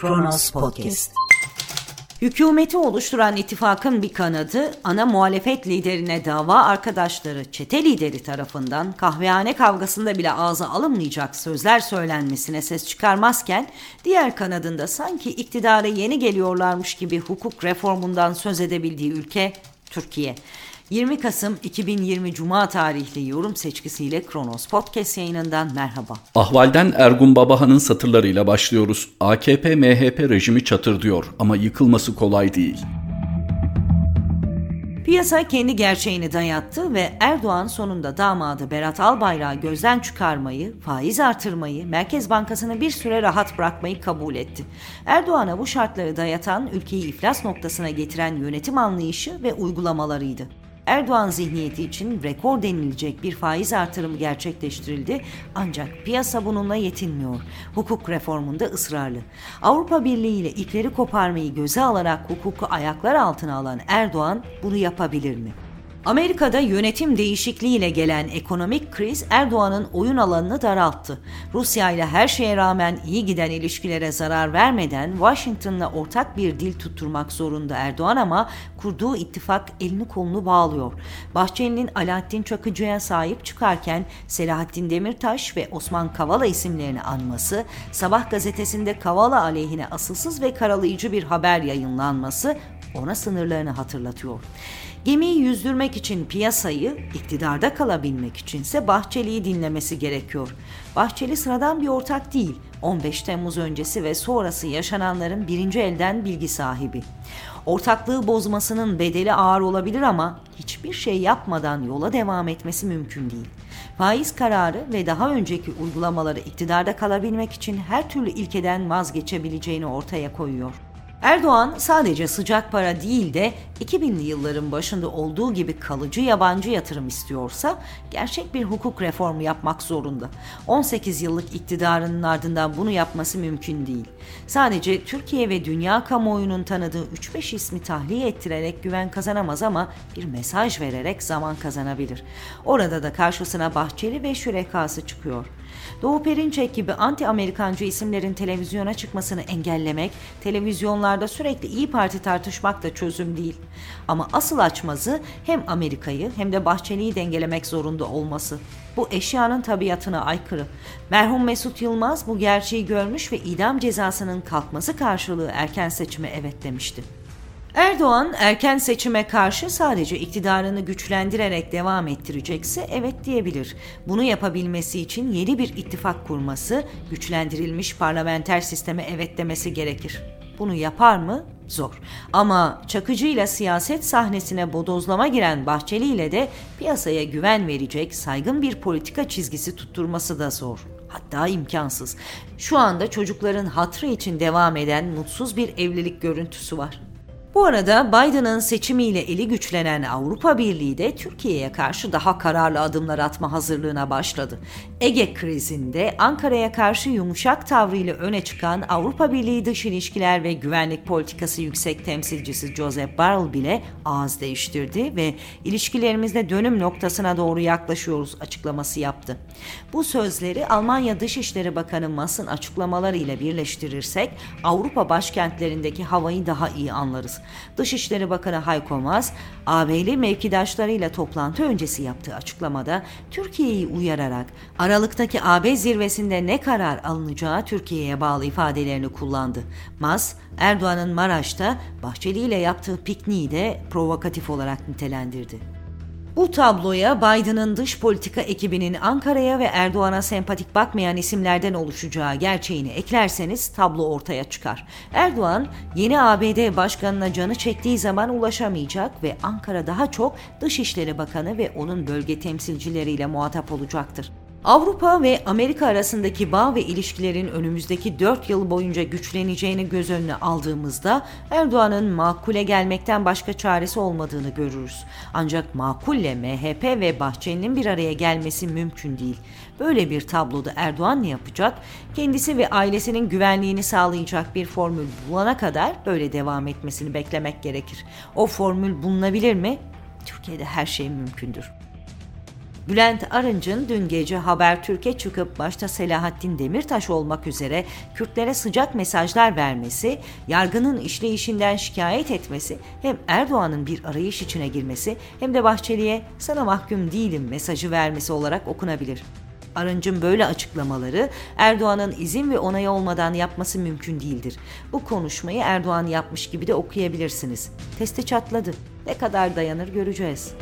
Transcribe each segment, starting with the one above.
Kronos Podcast. Hükümeti oluşturan ittifakın bir kanadı ana muhalefet liderine dava arkadaşları çete lideri tarafından kahvehane kavgasında bile ağza alınmayacak sözler söylenmesine ses çıkarmazken diğer kanadında sanki iktidara yeni geliyorlarmış gibi hukuk reformundan söz edebildiği ülke Türkiye. 20 Kasım 2020 Cuma tarihli yorum seçkisiyle Kronos Podcast yayınından merhaba. Ahvalden Ergun Babahan'ın satırlarıyla başlıyoruz. AKP-MHP rejimi çatır diyor ama yıkılması kolay değil. Piyasa kendi gerçeğini dayattı ve Erdoğan sonunda damadı Berat Albayrak'ı gözden çıkarmayı, faiz artırmayı, Merkez Bankası'nı bir süre rahat bırakmayı kabul etti. Erdoğan'a bu şartları dayatan, ülkeyi iflas noktasına getiren yönetim anlayışı ve uygulamalarıydı. Erdoğan zihniyeti için rekor denilecek bir faiz artırımı gerçekleştirildi ancak piyasa bununla yetinmiyor. Hukuk reformunda ısrarlı. Avrupa Birliği ile ipleri koparmayı göze alarak hukuku ayaklar altına alan Erdoğan bunu yapabilir mi? Amerika'da yönetim değişikliğiyle gelen ekonomik kriz Erdoğan'ın oyun alanını daralttı. Rusya ile her şeye rağmen iyi giden ilişkilere zarar vermeden Washington'la ortak bir dil tutturmak zorunda Erdoğan ama kurduğu ittifak elini kolunu bağlıyor. Bahçeli'nin Alaaddin Çakıcı'ya sahip çıkarken Selahattin Demirtaş ve Osman Kavala isimlerini anması, Sabah gazetesinde Kavala aleyhine asılsız ve karalayıcı bir haber yayınlanması ona sınırlarını hatırlatıyor. Gemiyi yüzdürmek için piyasayı, iktidarda kalabilmek içinse Bahçeli'yi dinlemesi gerekiyor. Bahçeli sıradan bir ortak değil, 15 Temmuz öncesi ve sonrası yaşananların birinci elden bilgi sahibi. Ortaklığı bozmasının bedeli ağır olabilir ama hiçbir şey yapmadan yola devam etmesi mümkün değil. Faiz kararı ve daha önceki uygulamaları iktidarda kalabilmek için her türlü ilkeden vazgeçebileceğini ortaya koyuyor. Erdoğan sadece sıcak para değil de 2000'li yılların başında olduğu gibi kalıcı yabancı yatırım istiyorsa gerçek bir hukuk reformu yapmak zorunda. 18 yıllık iktidarının ardından bunu yapması mümkün değil. Sadece Türkiye ve dünya kamuoyunun tanıdığı 3-5 ismi tahliye ettirerek güven kazanamaz ama bir mesaj vererek zaman kazanabilir. Orada da karşısına Bahçeli ve şürekası çıkıyor. Doğu Perinçek gibi anti-Amerikancı isimlerin televizyona çıkmasını engellemek, televizyonlarda sürekli İyi Parti tartışmak da çözüm değil. Ama asıl açmazı hem Amerika'yı hem de Bahçeli'yi dengelemek zorunda olması. Bu eşyanın tabiatına aykırı. Merhum Mesut Yılmaz bu gerçeği görmüş ve idam cezasının kalkması karşılığı erken seçime evet demişti. Erdoğan erken seçime karşı sadece iktidarını güçlendirerek devam ettirecekse evet diyebilir. Bunu yapabilmesi için yeni bir ittifak kurması, güçlendirilmiş parlamenter sisteme evet demesi gerekir. Bunu yapar mı? Zor. Ama Çakıcı ile siyaset sahnesine bodozlama giren Bahçeli ile de piyasaya güven verecek saygın bir politika çizgisi tutturması da zor hatta imkansız. Şu anda çocukların hatrı için devam eden mutsuz bir evlilik görüntüsü var. Bu arada Biden'ın seçimiyle eli güçlenen Avrupa Birliği de Türkiye'ye karşı daha kararlı adımlar atma hazırlığına başladı. Ege krizinde Ankara'ya karşı yumuşak tavrıyla öne çıkan Avrupa Birliği Dış İlişkiler ve Güvenlik Politikası Yüksek Temsilcisi Joseph Borrell bile ağız değiştirdi ve ilişkilerimizde dönüm noktasına doğru yaklaşıyoruz açıklaması yaptı. Bu sözleri Almanya Dışişleri Bakanı Maas'ın açıklamalarıyla birleştirirsek Avrupa başkentlerindeki havayı daha iyi anlarız. Dışişleri Bakanı Hayko Maas, AB'li mevkidaşlarıyla toplantı öncesi yaptığı açıklamada Türkiye'yi uyararak Aralık'taki AB zirvesinde ne karar alınacağı Türkiye'ye bağlı ifadelerini kullandı. Maas, Erdoğan'ın Maraş'ta Bahçeli ile yaptığı pikniği de provokatif olarak nitelendirdi. Bu tabloya Biden'ın dış politika ekibinin Ankara'ya ve Erdoğan'a sempatik bakmayan isimlerden oluşacağı gerçeğini eklerseniz tablo ortaya çıkar. Erdoğan yeni ABD başkanına canı çektiği zaman ulaşamayacak ve Ankara daha çok Dışişleri Bakanı ve onun bölge temsilcileriyle muhatap olacaktır. Avrupa ve Amerika arasındaki bağ ve ilişkilerin önümüzdeki 4 yıl boyunca güçleneceğini göz önüne aldığımızda Erdoğan'ın makule gelmekten başka çaresi olmadığını görürüz. Ancak makulle MHP ve Bahçeli'nin bir araya gelmesi mümkün değil. Böyle bir tabloda Erdoğan ne yapacak? Kendisi ve ailesinin güvenliğini sağlayacak bir formül bulana kadar böyle devam etmesini beklemek gerekir. O formül bulunabilir mi? Türkiye'de her şey mümkündür. Bülent Arınç'ın dün gece Habertürk'e çıkıp başta Selahattin Demirtaş olmak üzere Kürtlere sıcak mesajlar vermesi, yargının işleyişinden şikayet etmesi hem Erdoğan'ın bir arayış içine girmesi hem de Bahçeli'ye sana mahkum değilim mesajı vermesi olarak okunabilir. Arınç'ın böyle açıklamaları Erdoğan'ın izin ve onayı olmadan yapması mümkün değildir. Bu konuşmayı Erdoğan yapmış gibi de okuyabilirsiniz. Testi çatladı. Ne kadar dayanır göreceğiz.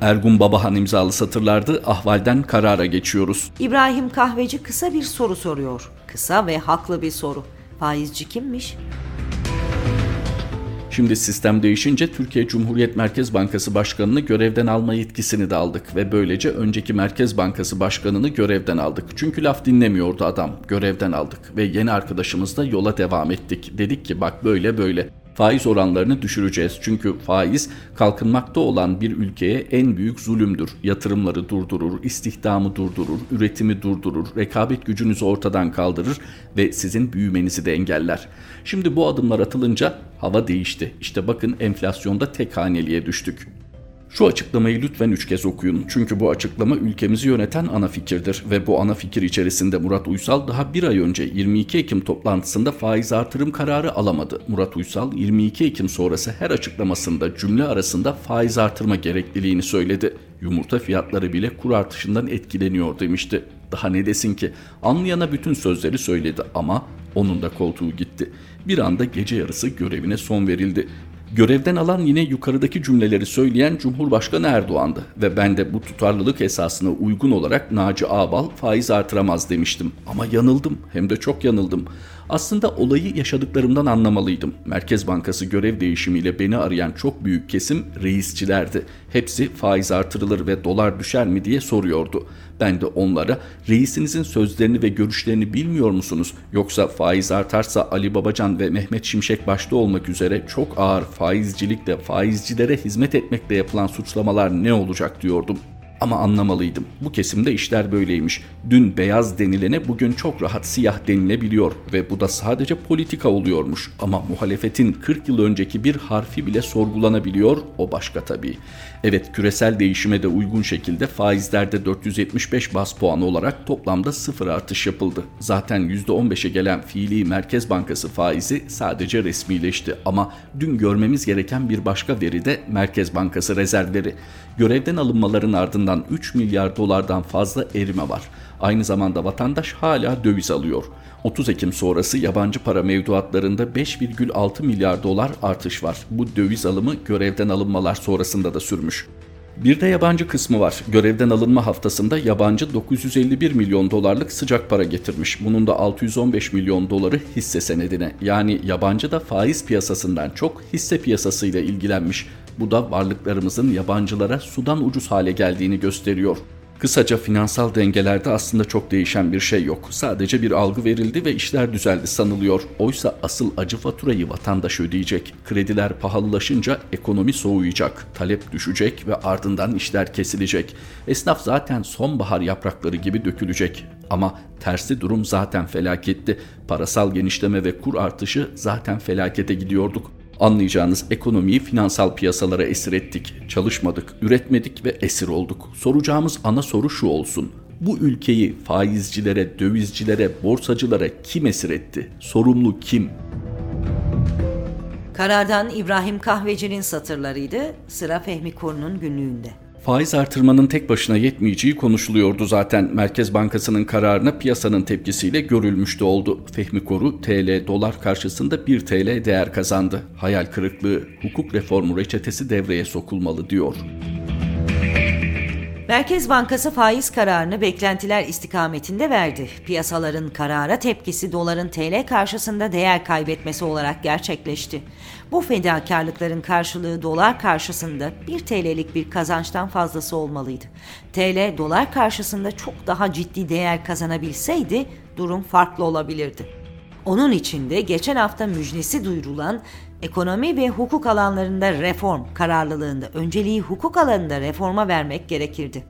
Ergun Babahan imzalı satırlardı. Ahvalden karara geçiyoruz. İbrahim Kahveci kısa bir soru soruyor. Kısa ve haklı bir soru. Faizci kimmiş? Şimdi sistem değişince Türkiye Cumhuriyet Merkez Bankası Başkanı'nı görevden alma yetkisini de aldık ve böylece önceki Merkez Bankası Başkanı'nı görevden aldık. Çünkü laf dinlemiyordu adam. Görevden aldık ve yeni arkadaşımızla yola devam ettik. Dedik ki bak böyle böyle faiz oranlarını düşüreceğiz. Çünkü faiz kalkınmakta olan bir ülkeye en büyük zulümdür. Yatırımları durdurur, istihdamı durdurur, üretimi durdurur, rekabet gücünüzü ortadan kaldırır ve sizin büyümenizi de engeller. Şimdi bu adımlar atılınca hava değişti. İşte bakın enflasyonda tek haneliğe düştük. Şu açıklamayı lütfen üç kez okuyun. Çünkü bu açıklama ülkemizi yöneten ana fikirdir ve bu ana fikir içerisinde Murat Uysal daha bir ay önce 22 Ekim toplantısında faiz artırım kararı alamadı. Murat Uysal 22 Ekim sonrası her açıklamasında cümle arasında faiz artırma gerekliliğini söyledi. Yumurta fiyatları bile kur artışından etkileniyor demişti. Daha ne desin ki? Anlayana bütün sözleri söyledi ama onun da koltuğu gitti. Bir anda gece yarısı görevine son verildi. Görevden alan yine yukarıdaki cümleleri söyleyen Cumhurbaşkanı Erdoğan'dı ve ben de bu tutarlılık esasına uygun olarak Naci Ağbal faiz artıramaz demiştim. Ama yanıldım hem de çok yanıldım. Aslında olayı yaşadıklarımdan anlamalıydım. Merkez Bankası görev değişimiyle beni arayan çok büyük kesim reisçilerdi. Hepsi faiz artırılır ve dolar düşer mi diye soruyordu. Ben de onlara reisinizin sözlerini ve görüşlerini bilmiyor musunuz? Yoksa faiz artarsa Ali Babacan ve Mehmet Şimşek başta olmak üzere çok ağır faizcilikle faizcilere hizmet etmekle yapılan suçlamalar ne olacak diyordum. Ama anlamalıydım. Bu kesimde işler böyleymiş. Dün beyaz denilene bugün çok rahat siyah denilebiliyor ve bu da sadece politika oluyormuş. Ama muhalefetin 40 yıl önceki bir harfi bile sorgulanabiliyor, o başka tabii. Evet küresel değişime de uygun şekilde faizlerde 475 bas puanı olarak toplamda sıfır artış yapıldı. Zaten %15'e gelen fiili Merkez Bankası faizi sadece resmileşti ama dün görmemiz gereken bir başka veri de Merkez Bankası rezervleri. Görevden alınmaların ardından 3 milyar dolardan fazla erime var. Aynı zamanda vatandaş hala döviz alıyor. 30 Ekim sonrası yabancı para mevduatlarında 5,6 milyar dolar artış var. Bu döviz alımı görevden alınmalar sonrasında da sürmüş. Bir de yabancı kısmı var. Görevden alınma haftasında yabancı 951 milyon dolarlık sıcak para getirmiş. Bunun da 615 milyon doları hisse senedine. Yani yabancı da faiz piyasasından çok hisse piyasasıyla ilgilenmiş. Bu da varlıklarımızın yabancılara sudan ucuz hale geldiğini gösteriyor. Kısaca finansal dengelerde aslında çok değişen bir şey yok. Sadece bir algı verildi ve işler düzeldi sanılıyor. Oysa asıl acı faturayı vatandaş ödeyecek. Krediler pahalılaşınca ekonomi soğuyacak, talep düşecek ve ardından işler kesilecek. Esnaf zaten sonbahar yaprakları gibi dökülecek. Ama tersi durum zaten felaketti. Parasal genişleme ve kur artışı zaten felakete gidiyorduk. Anlayacağınız ekonomiyi finansal piyasalara esir ettik. Çalışmadık, üretmedik ve esir olduk. Soracağımız ana soru şu olsun. Bu ülkeyi faizcilere, dövizcilere, borsacılara kim esir etti? Sorumlu kim? Karardan İbrahim Kahveci'nin satırlarıydı. Sıra Fehmi Korun'un günlüğünde. Faiz artırmanın tek başına yetmeyeceği konuşuluyordu zaten. Merkez Bankası'nın kararına piyasanın tepkisiyle görülmüştü oldu. Fehmi Koru TL dolar karşısında 1 TL değer kazandı. Hayal kırıklığı, hukuk reformu reçetesi devreye sokulmalı diyor. Merkez Bankası faiz kararını beklentiler istikametinde verdi. Piyasaların karara tepkisi doların TL karşısında değer kaybetmesi olarak gerçekleşti. Bu fedakarlıkların karşılığı dolar karşısında 1 TL'lik bir kazançtan fazlası olmalıydı. TL dolar karşısında çok daha ciddi değer kazanabilseydi durum farklı olabilirdi. Onun için de geçen hafta müjdesi duyurulan ekonomi ve hukuk alanlarında reform kararlılığında önceliği hukuk alanında reforma vermek gerekirdi.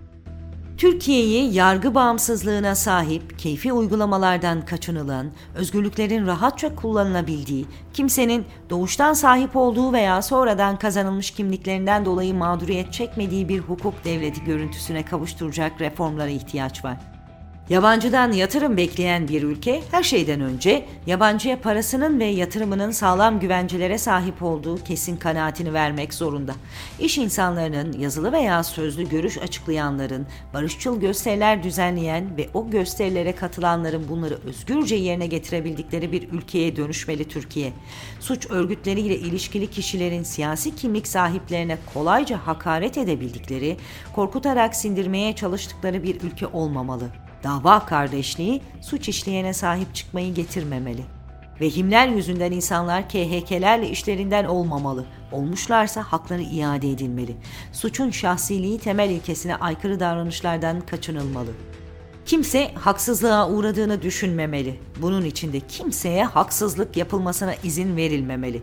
Türkiye'yi yargı bağımsızlığına sahip, keyfi uygulamalardan kaçınılan, özgürlüklerin rahatça kullanılabildiği, kimsenin doğuştan sahip olduğu veya sonradan kazanılmış kimliklerinden dolayı mağduriyet çekmediği bir hukuk devleti görüntüsüne kavuşturacak reformlara ihtiyaç var. Yabancıdan yatırım bekleyen bir ülke her şeyden önce yabancıya parasının ve yatırımının sağlam güvencelere sahip olduğu kesin kanaatini vermek zorunda. İş insanlarının, yazılı veya sözlü görüş açıklayanların, barışçıl gösteriler düzenleyen ve o gösterilere katılanların bunları özgürce yerine getirebildikleri bir ülkeye dönüşmeli Türkiye. Suç örgütleriyle ilişkili kişilerin siyasi kimlik sahiplerine kolayca hakaret edebildikleri, korkutarak sindirmeye çalıştıkları bir ülke olmamalı. Dava kardeşliği suç işleyene sahip çıkmayı getirmemeli. Vehimler yüzünden insanlar KHK'lerle işlerinden olmamalı. Olmuşlarsa hakları iade edilmeli. Suçun şahsiliği temel ilkesine aykırı davranışlardan kaçınılmalı. Kimse haksızlığa uğradığını düşünmemeli. Bunun için de kimseye haksızlık yapılmasına izin verilmemeli.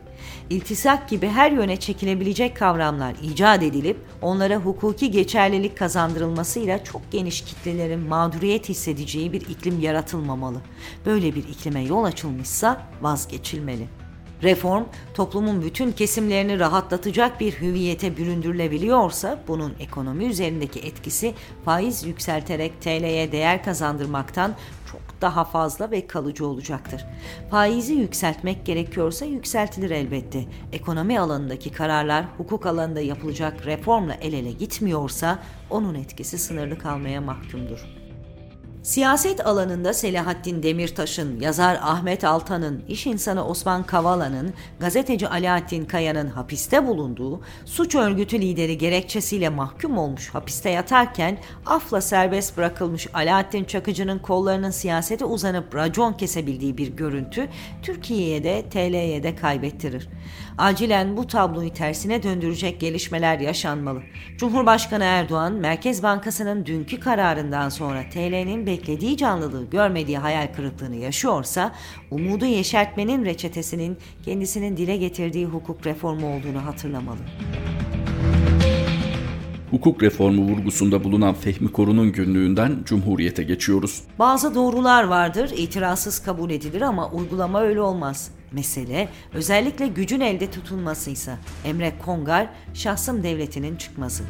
İltisak gibi her yöne çekilebilecek kavramlar icat edilip onlara hukuki geçerlilik kazandırılmasıyla çok geniş kitlelerin mağduriyet hissedeceği bir iklim yaratılmamalı. Böyle bir iklime yol açılmışsa vazgeçilmeli. Reform, toplumun bütün kesimlerini rahatlatacak bir hüviyete büründürülebiliyorsa bunun ekonomi üzerindeki etkisi faiz yükselterek TL'ye değer kazandırmaktan çok daha fazla ve kalıcı olacaktır. Faizi yükseltmek gerekiyorsa yükseltilir elbette. Ekonomi alanındaki kararlar hukuk alanında yapılacak reformla el ele gitmiyorsa onun etkisi sınırlı kalmaya mahkumdur. Siyaset alanında Selahattin Demirtaş'ın, yazar Ahmet Altan'ın, iş insanı Osman Kavala'nın, gazeteci Alaaddin Kaya'nın hapiste bulunduğu, suç örgütü lideri gerekçesiyle mahkum olmuş hapiste yatarken afla serbest bırakılmış Alaaddin Çakıcı'nın kollarının siyasete uzanıp racon kesebildiği bir görüntü Türkiye'ye de TL'ye de kaybettirir. Acilen bu tabloyu tersine döndürecek gelişmeler yaşanmalı. Cumhurbaşkanı Erdoğan, Merkez Bankası'nın dünkü kararından sonra TL'nin beklediği canlılığı görmediği hayal kırıklığını yaşıyorsa, umudu yeşertmenin reçetesinin kendisinin dile getirdiği hukuk reformu olduğunu hatırlamalı. Hukuk reformu vurgusunda bulunan Fehmi Korun'un günlüğünden Cumhuriyete geçiyoruz. Bazı doğrular vardır, itirazsız kabul edilir ama uygulama öyle olmaz. Mesele özellikle gücün elde tutulmasıysa Emre Kongar şahsım devletinin çıkması.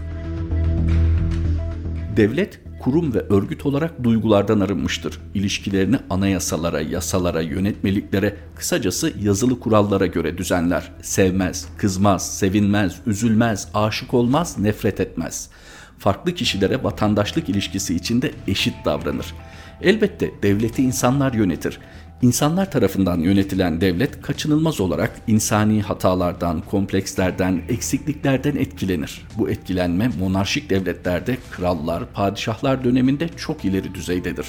Devlet kurum ve örgüt olarak duygulardan arınmıştır. İlişkilerini anayasalara, yasalara, yönetmeliklere, kısacası yazılı kurallara göre düzenler. Sevmez, kızmaz, sevinmez, üzülmez, aşık olmaz, nefret etmez. Farklı kişilere vatandaşlık ilişkisi içinde eşit davranır. Elbette devleti insanlar yönetir. İnsanlar tarafından yönetilen devlet kaçınılmaz olarak insani hatalardan, komplekslerden, eksikliklerden etkilenir. Bu etkilenme monarşik devletlerde krallar, padişahlar döneminde çok ileri düzeydedir.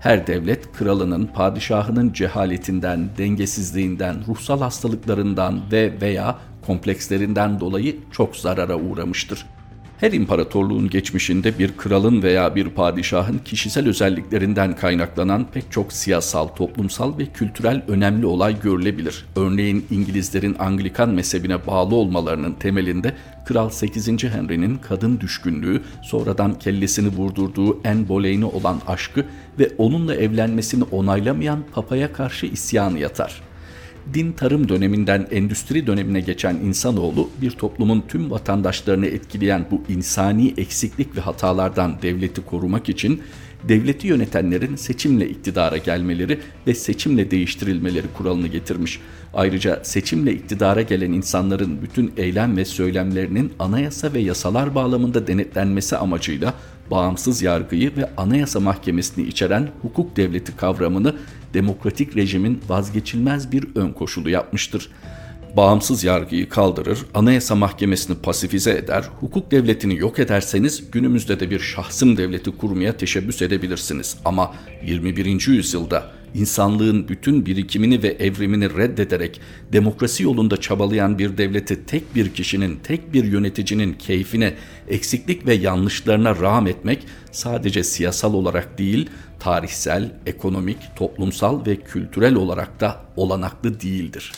Her devlet kralının, padişahının cehaletinden, dengesizliğinden, ruhsal hastalıklarından ve veya komplekslerinden dolayı çok zarara uğramıştır. Her imparatorluğun geçmişinde bir kralın veya bir padişahın kişisel özelliklerinden kaynaklanan pek çok siyasal, toplumsal ve kültürel önemli olay görülebilir. Örneğin İngilizlerin Anglikan mezhebine bağlı olmalarının temelinde Kral 8. Henry'nin kadın düşkünlüğü, sonradan kellesini vurdurduğu Anne Boleyn'e olan aşkı ve onunla evlenmesini onaylamayan papaya karşı isyanı yatar din tarım döneminden endüstri dönemine geçen insanoğlu bir toplumun tüm vatandaşlarını etkileyen bu insani eksiklik ve hatalardan devleti korumak için devleti yönetenlerin seçimle iktidara gelmeleri ve seçimle değiştirilmeleri kuralını getirmiş. Ayrıca seçimle iktidara gelen insanların bütün eylem ve söylemlerinin anayasa ve yasalar bağlamında denetlenmesi amacıyla bağımsız yargıyı ve anayasa mahkemesini içeren hukuk devleti kavramını demokratik rejimin vazgeçilmez bir ön koşulu yapmıştır. Bağımsız yargıyı kaldırır, anayasa mahkemesini pasifize eder, hukuk devletini yok ederseniz günümüzde de bir şahsım devleti kurmaya teşebbüs edebilirsiniz. Ama 21. yüzyılda insanlığın bütün birikimini ve evrimini reddederek demokrasi yolunda çabalayan bir devleti tek bir kişinin, tek bir yöneticinin keyfine, eksiklik ve yanlışlarına rağm etmek sadece siyasal olarak değil, tarihsel, ekonomik, toplumsal ve kültürel olarak da olanaklı değildir.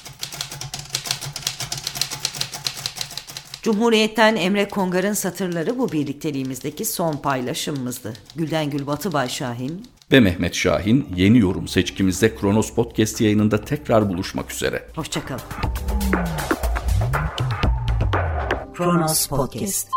Cumhuriyet'ten Emre Kongar'ın satırları bu birlikteliğimizdeki son paylaşımımızdı. Gülden Gül Batıbay Şahin ve Mehmet Şahin yeni yorum seçkimizde Kronos Podcast yayınında tekrar buluşmak üzere. Hoşçakalın. Kronos Podcast